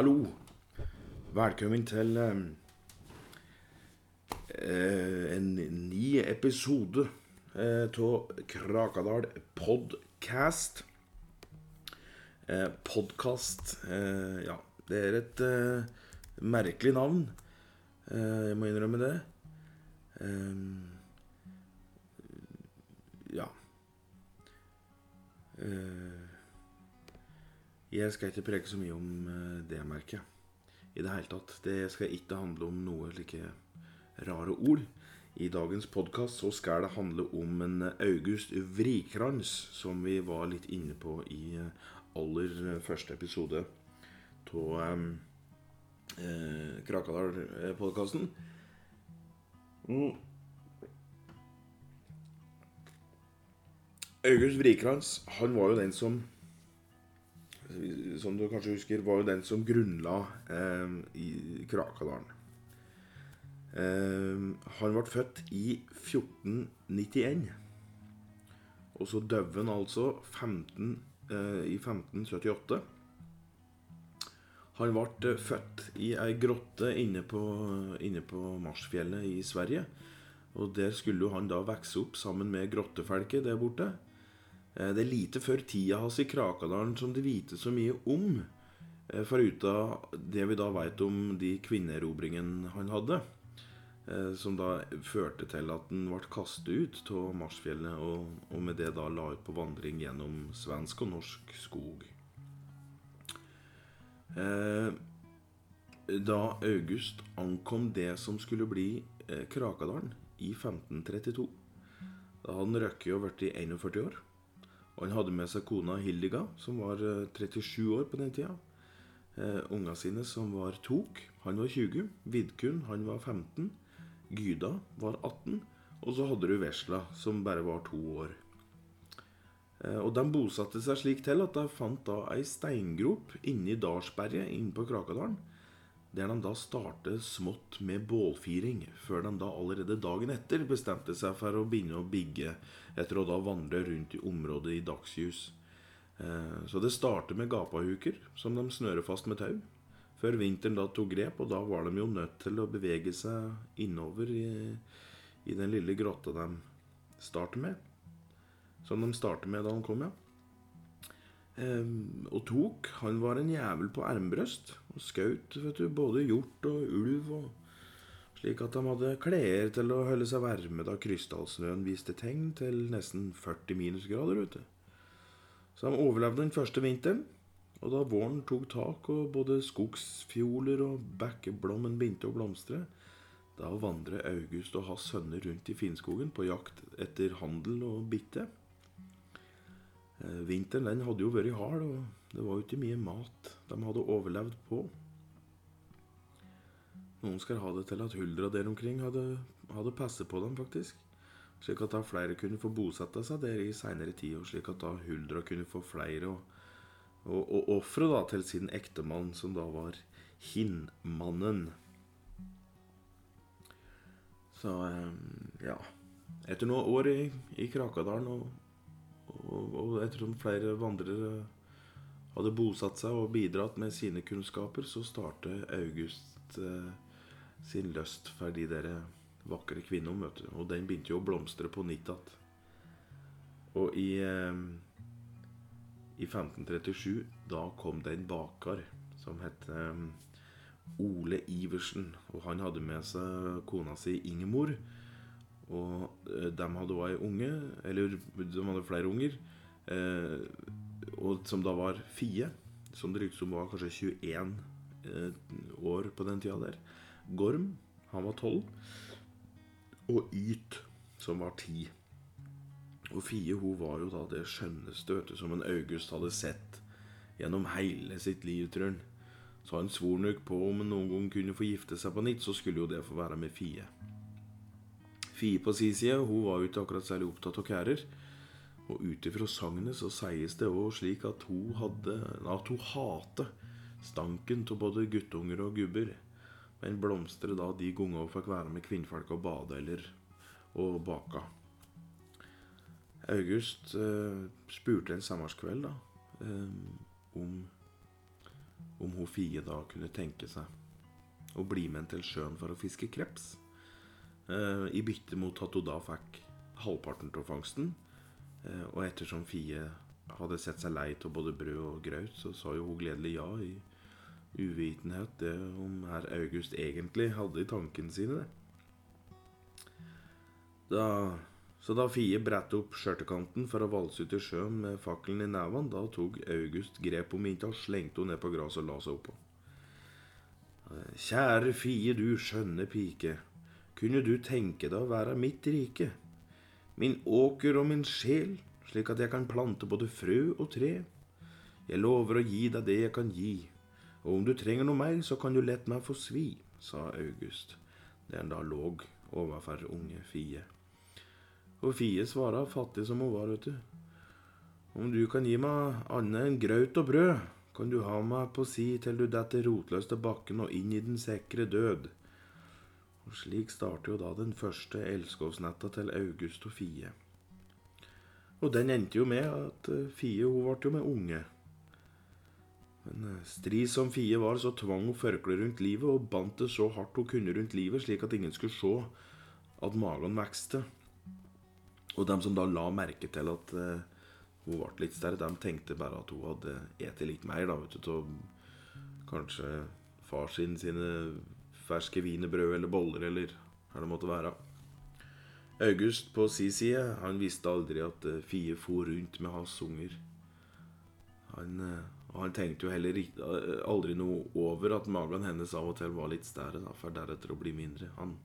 Hallo. Velkommen til eh, eh, en ny episode av Krakadal podcast. Eh, podcast eh, Ja, det er et eh, merkelig navn. Eh, jeg må innrømme det. Eh, ja. Eh, jeg skal ikke preke så mye om eh, det, merker. I det hele tatt. Det skal ikke handle om noe like rare ord. I dagens podkast så skal det handle om en August Vrikrans, som vi var litt inne på i eh, aller første episode av eh, Krakadal-podkasten. Mm. August Vrikrans, han var jo den som Som du kanskje husker, var jo den som grunnla eh, i Krakadalen. Eh, han ble født i 1491. Og så døde han altså 15, eh, i 1578. Han ble født i ei grotte inne på, inne på Marsfjellet i Sverige. Og der skulle jo han da vokse opp sammen med grottefolket der borte. Eh, Det er lite før tida hans i Krakadalen som de vite så mye om. eh, Foruten det vi da veit om de kvinneerobringene han hadde. eh, Som da førte til at han ble kastet ut av Marsfjellet, og, med det da la ut på vandring gjennom svensk og norsk skog. Da August ankom det som skulle bli Krakadalen i 1532 Da hadde han røkket og blitt 41 år. Han hadde med seg kona Hildiga, som var eh, 37 år på den tida. Eh, Unga sine, som var Tok, han var 20. Vidkun, han var 15. Gyda var 18. Og så hadde du Vesla, som bare var to år. Eh, Og de bosatte seg slik til at de fant da ei steingrop inni Dalsberget inne på Krakadalen. Der de da startet smått med bålfiring, før de da allerede dagen etter bestemte seg for å begynne å bygge etter å da vandre rundt i området i dagsljus. Eh, Så det startet med gapahuker, som de snører fast med tau. Før vinteren da tok grep, og da var de jo nødt til å bevege seg innover i, i den lille grotta de startet med. Som de startet med da han kom, ja. Ehm, og Tok, han var en jævel på ermbrøst og skaut både hjort og ulv. Og, slik at de hadde klær til å holde seg varme da krystallsnøen viste tegn til nesten 40 minusgrader ute. Så de overlevde den første vinteren. Og da våren tok tak og både skogsfjoler og bekkeblommen begynte å blomstre, da vandret August og hans sønner rundt i Finnskogen på jakt etter handel og bitte. Eh, Vinteren den hadde jo vært hard, og det var jo ikke mye mat de hadde overlevd på. Noen skal ha det til at huldra der omkring hadde, hadde passet på dem, faktisk. Slik at da flere kunne få bosette seg der i seinere tid, og slik at da huldra kunne få flere og, og, og ofre til sin ektemann, som da var Hinnmannen. Så eh, ja. Etter noen år i, i Krakadalen og og, og ettersom flere vandrere hadde bosatt seg og bidratt med sine kunnskaper, så startet August eh, sin lyst for de der vakre kvinnene. vet du. Og den begynte jo å blomstre på nytt igjen. Og i, eh, i 1537, da kom det en baker som het eh, Ole Iversen. Og han hadde med seg kona si Ingemor. Og eh, de hadde òg ei unge, eller de hadde flere unger, eh, og som da var Fie, som det ryktes om var kanskje 21 eh, år på den tida der. Gorm, han var 12. Og Yt, som var 10. Og Fie hun var jo da det skjønneste vet du, som en August hadde sett gjennom hele sitt liv, tror han. Så han svor nok på om han noen gang kunne få gifte seg på nytt, så skulle jo det få være med Fie. Fie på si side, hun var jo ikke akkurat særlig opptatt av kærer. Og ut ifra sagnet så sies det òg slik at hun hadde At hun hater stanken av både guttunger og gubber. Men blomstret da de gangene hun fikk være med kvinnfolk og bade eller og baka. August eh, spurte en sommerskveld da eh, om om hun Fie da kunne tenke seg å bli med til sjøen for å fiske kreps, i bytte mot at hun da fikk halvparten av fangsten. Eh, og ettersom Fie hadde sett seg lei av både brød og graut, så sa jo hun gledelig ja i uvitenhet det om herr August egentlig hadde i tankene sine. Da, så da Fie brettet opp skjørtekanten for å valse ut i sjøen med fakkelen i nevene, da tok August grep om henne og slengte henne ned på gresset og la seg oppå. Kjære Fie, du skjønne pike, kunne du tenke deg å være mitt rike? Min åker og min sjel, slik at jeg kan plante både frø og tre. Jeg lover å gi deg det jeg kan gi, og om du trenger noe mer, så kan du lett meg få svi, sa August, der han da lå overfor unge Fie. Og Fie svara fattig som hun var, vet du. Om du kan gi meg annet enn graut og brød, kan du ha meg på si til du detter rotløst til bakken og inn i den sikre død. Og slik starter jo da den første elskovsnetta til August og Fie. Og den endte jo med at Fie hun ble jo med unge. Men eh, stri som Fie var, så tvang hun førkleet rundt livet og bandt det så hardt hun kunne rundt livet, slik at ingen skulle se at magen vokste. Og dem som da la merke til at uh, hun ble litt større, de tenkte bare at hun hadde spist litt mer, da, vet du, av kanskje far sin sine ferske wienerbrød eller boller eller hva det måtte være. August på si side, han visste aldri at uh, Fie for rundt med hans unger. Han uh, han tenkte jo heller aldri noe over at magen hennes av og til var litt større, for deretter å bli mindre. Han,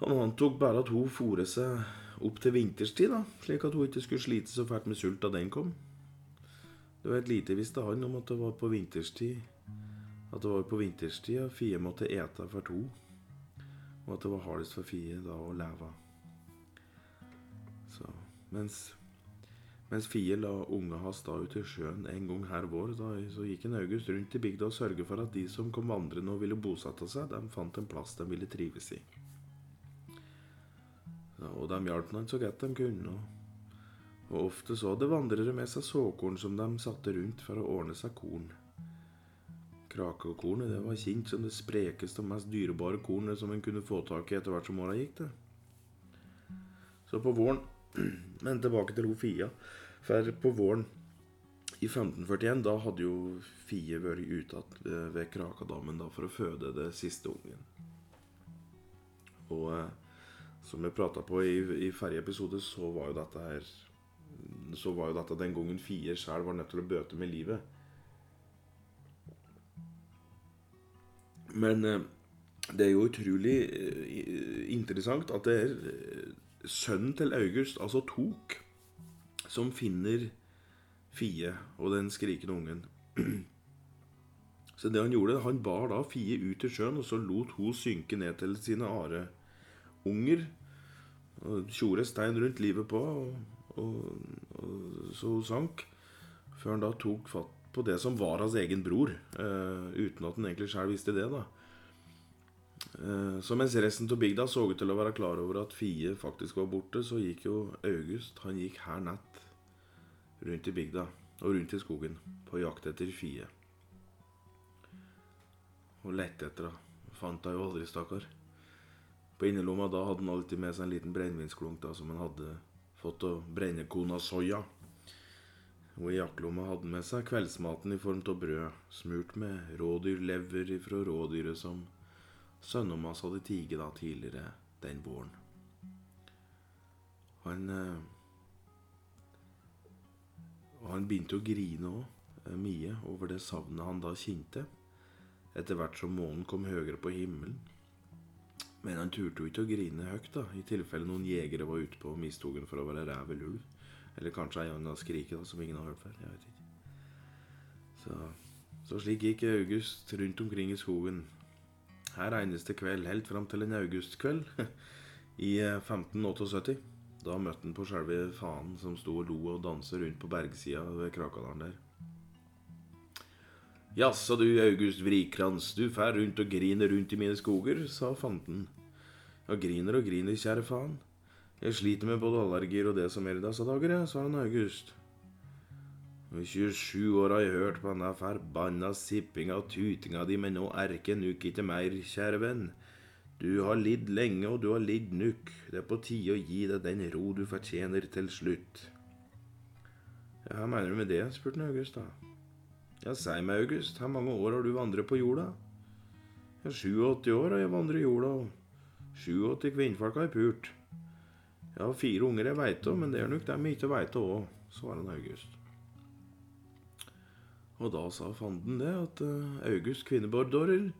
han antok bare at hun fôret seg opp til vinterstid, da, slik at hun ikke skulle slite så fælt med sult da den kom. Det var et lite visste han om at det var på vinterstid At det var på vinterstid og Fie måtte ete for to, og at det var hardest for Fie da å leve. Så, mens mens Fie la unga hans da ut i sjøen en gang her vår, da, så gikk en August rundt i bygda og sørget for at de som kom vandrende og ville bosette seg, de fant en plass de ville trives i. Ja, og de hjalp han så godt de kunne. Og, og ofte så hadde vandrere med seg såkorn som de satte rundt for å ordne seg korn. Krakekornet det var kjent som det sprekeste og mest dyrebare kornet som en kunne få tak i etter hvert som åra gikk. det. Så på våren Men tilbake til hun Fia. For på våren i 1541 da hadde jo Fie vært ute eh, ved Krakadammen da for å føde det siste ungen. Og eh, som vi prata på i, i forrige episode, så var jo dette her Så var jo dette den gangen Fie sjøl var nødt til å bøte med livet. Men eh, det er jo utrolig eh, interessant at det er eh, sønnen til August, altså Tok, som finner Fie og den skrikende ungen. Så det han gjorde, han bar da Fie ut til sjøen, og så lot hun synke ned til sine areunger. Og tjorde stein rundt livet på, og, og, og, så hun sank. Før han da tok fatt på det som var hans egen bror, uh, uten at han egentlig sjøl visste det. da. Eh, så mens resten av bygda så ut til å være klar over at Fie faktisk var borte, så gikk jo August Han gikk her natt rundt i bygda og rundt i skogen på jakt etter Fie. Og lette etter henne. Fant henne jo aldri, stakkar. På innerlomma da hadde han alltid med seg en liten brennevinsklunk som han hadde fått av brennekona Soya. Og i jakkelomma hadde han med seg kveldsmaten i form av brød, smurt med rådyrlever fra rådyret som sønnen hans hadde tiget da tidligere den våren. Han eh, Og han begynte å grine òg, eh, mye, over det savnet han da kjente, etter hvert som månen kom høyere på himmelen. Men han turte jo ikke å grine høyt, da, i tilfelle noen jegere var ute på mistogen for å være ræv eller ulv. Eller kanskje ei anna skrike da, som ingen har hørt før. Jeg vet ikke. Så, så slik gikk August rundt omkring i skogen, her eneste kveld, helt fram til en augustkveld i 1578. Eh, da møtte han på selve fanen som sto og lo og dansa rundt på bergsida ved Krakadalen der. Jaså du, August Vrikrans, du fær rundt og griner rundt i mine skoger, sa fanten. Ja, griner og griner, kjære faen. Jeg sliter med både allergier og det som er i disse dager, jeg, sa han August. Og I 27 år har jeg hørt på denne forbanna sippinga og tutinga di, men nå erker nuk ikke mer, kjære venn. Du har lidd lenge, og du har lidd nukk. Det er på tide å gi deg den ro du fortjener til slutt. Ja, hva mener du med det? spurte August da. Ja, si meg, August, hvor mange år har du vandret på jorda? Ja, 87 år har jeg vandret jorda, og 87 kvinnfolk har jeg pult. Jeg har fire unger jeg veit om, men det er nok dem jeg ikke veit òg, svarer August. Og da sa fanden det, at eh, August Kvinnebordårer,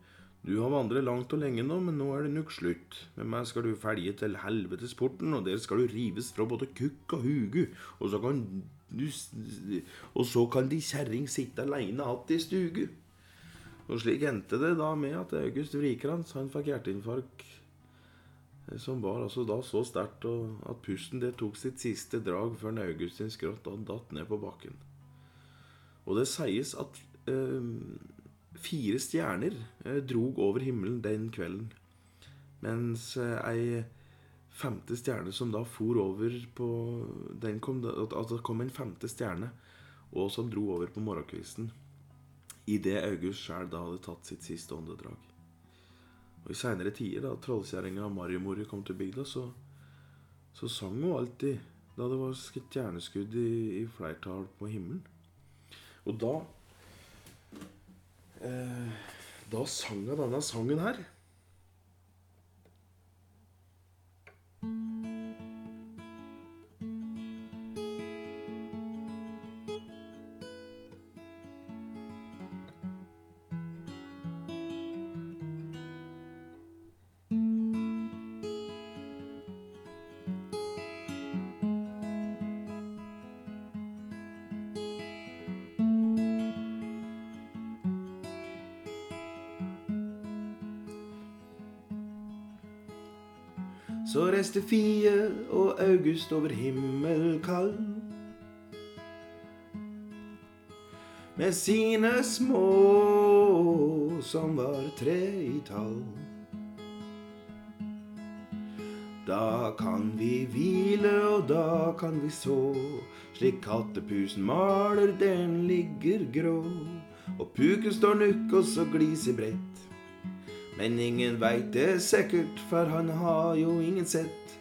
du har vandret langt og lenge nå, men nå er det nok slutt. Med meg skal du felge til helvetesporten, og der skal du rives fra både kukk og hugu, og så kan du Og så kan de kjerring sitte aleine att i stugu. Og slik endte det da med at August Vrikrans han fikk hjerteinfarkt som var altså da så sterkt at pusten det tok sitt siste drag før Augustin skrått han datt ned på bakken. Og det sies at eh, fire stjerner eh, drog over himmelen den kvelden. Mens eh, ei femte stjerne som da for over på den kom, Altså kom en femte stjerne og som dro over på morgenkvisten idet August sjøl da hadde tatt sitt siste åndedrag. Og I seinere tider, da trollkjerringa Mariemor kom til bygda, så, så sang hun alltid da det var stjerneskudd i, i flertall på himmelen. Og da eh, Da sang hun denne sangen her. Så reiste Fie og August over himmelkald. Med sine små som var tre i tall. Da kan vi hvile, og da kan vi så, slik kattepusen maler, den ligger grå. Og puken står nukk, og så gliser bredt. Men ingen veit det sikkert, for han har jo ingen sett.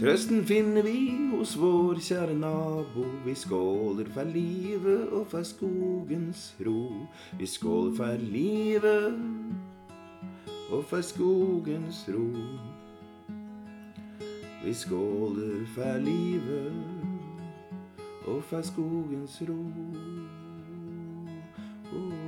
Trøsten finner vi hos vår kjære nabo. Vi skåler for livet og for skogens ro. Vi skåler for livet og for skogens ro. Vi skåler for livet og for skogens ro. Oh.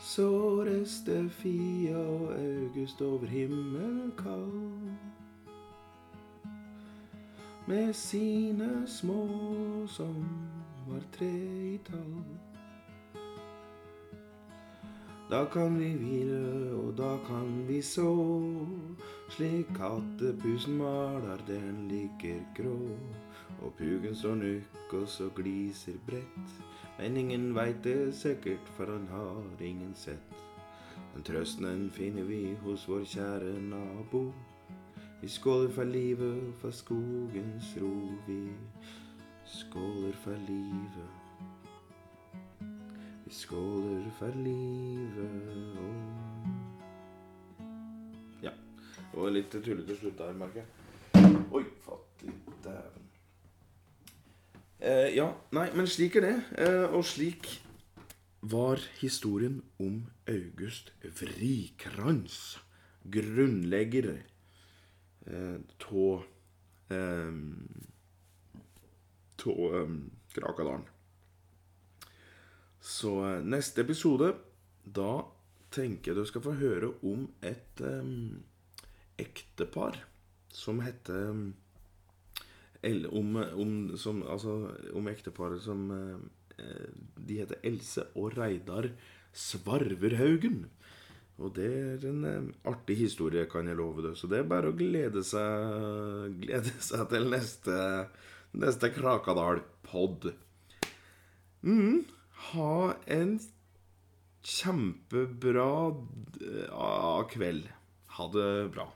Så reiste Fia og August over himmelkald. Med sine små som var tre i tall. Da kan vi hvile, og da kan vi så, slik kattepusen maler, den ligger grå. Og pugen står nukk, og så gliser bredt. Men ingen veit det sikkert, for han har ingen sett. Den trøsten den finner vi hos vår kjære nabo. Vi skåler for livet, for skogens ro. Vi skåler for livet. Vi skåler for livet og Ja. Det var litt tullete slutt der, merker jeg. Oi, dæven. Eh, ja, nei, men slik er det. Eh, og slik var historien om August Vrikrans. Grunnlegger eh, tå eh, eh, Krakadalen. Så eh, neste episode, da tenker jeg du skal få høre om et eh, ektepar som heter eller om, om, som, altså, om ekteparet som eh, Eh, De heter Else og Reidar Svarverhaugen. Og det er en eh, artig historie, kan jeg love deg. Så det er bare å glede seg, glede seg til neste, neste Krakadal-pod. Mm, ha en kjempebra eh, kveld. Ha det bra.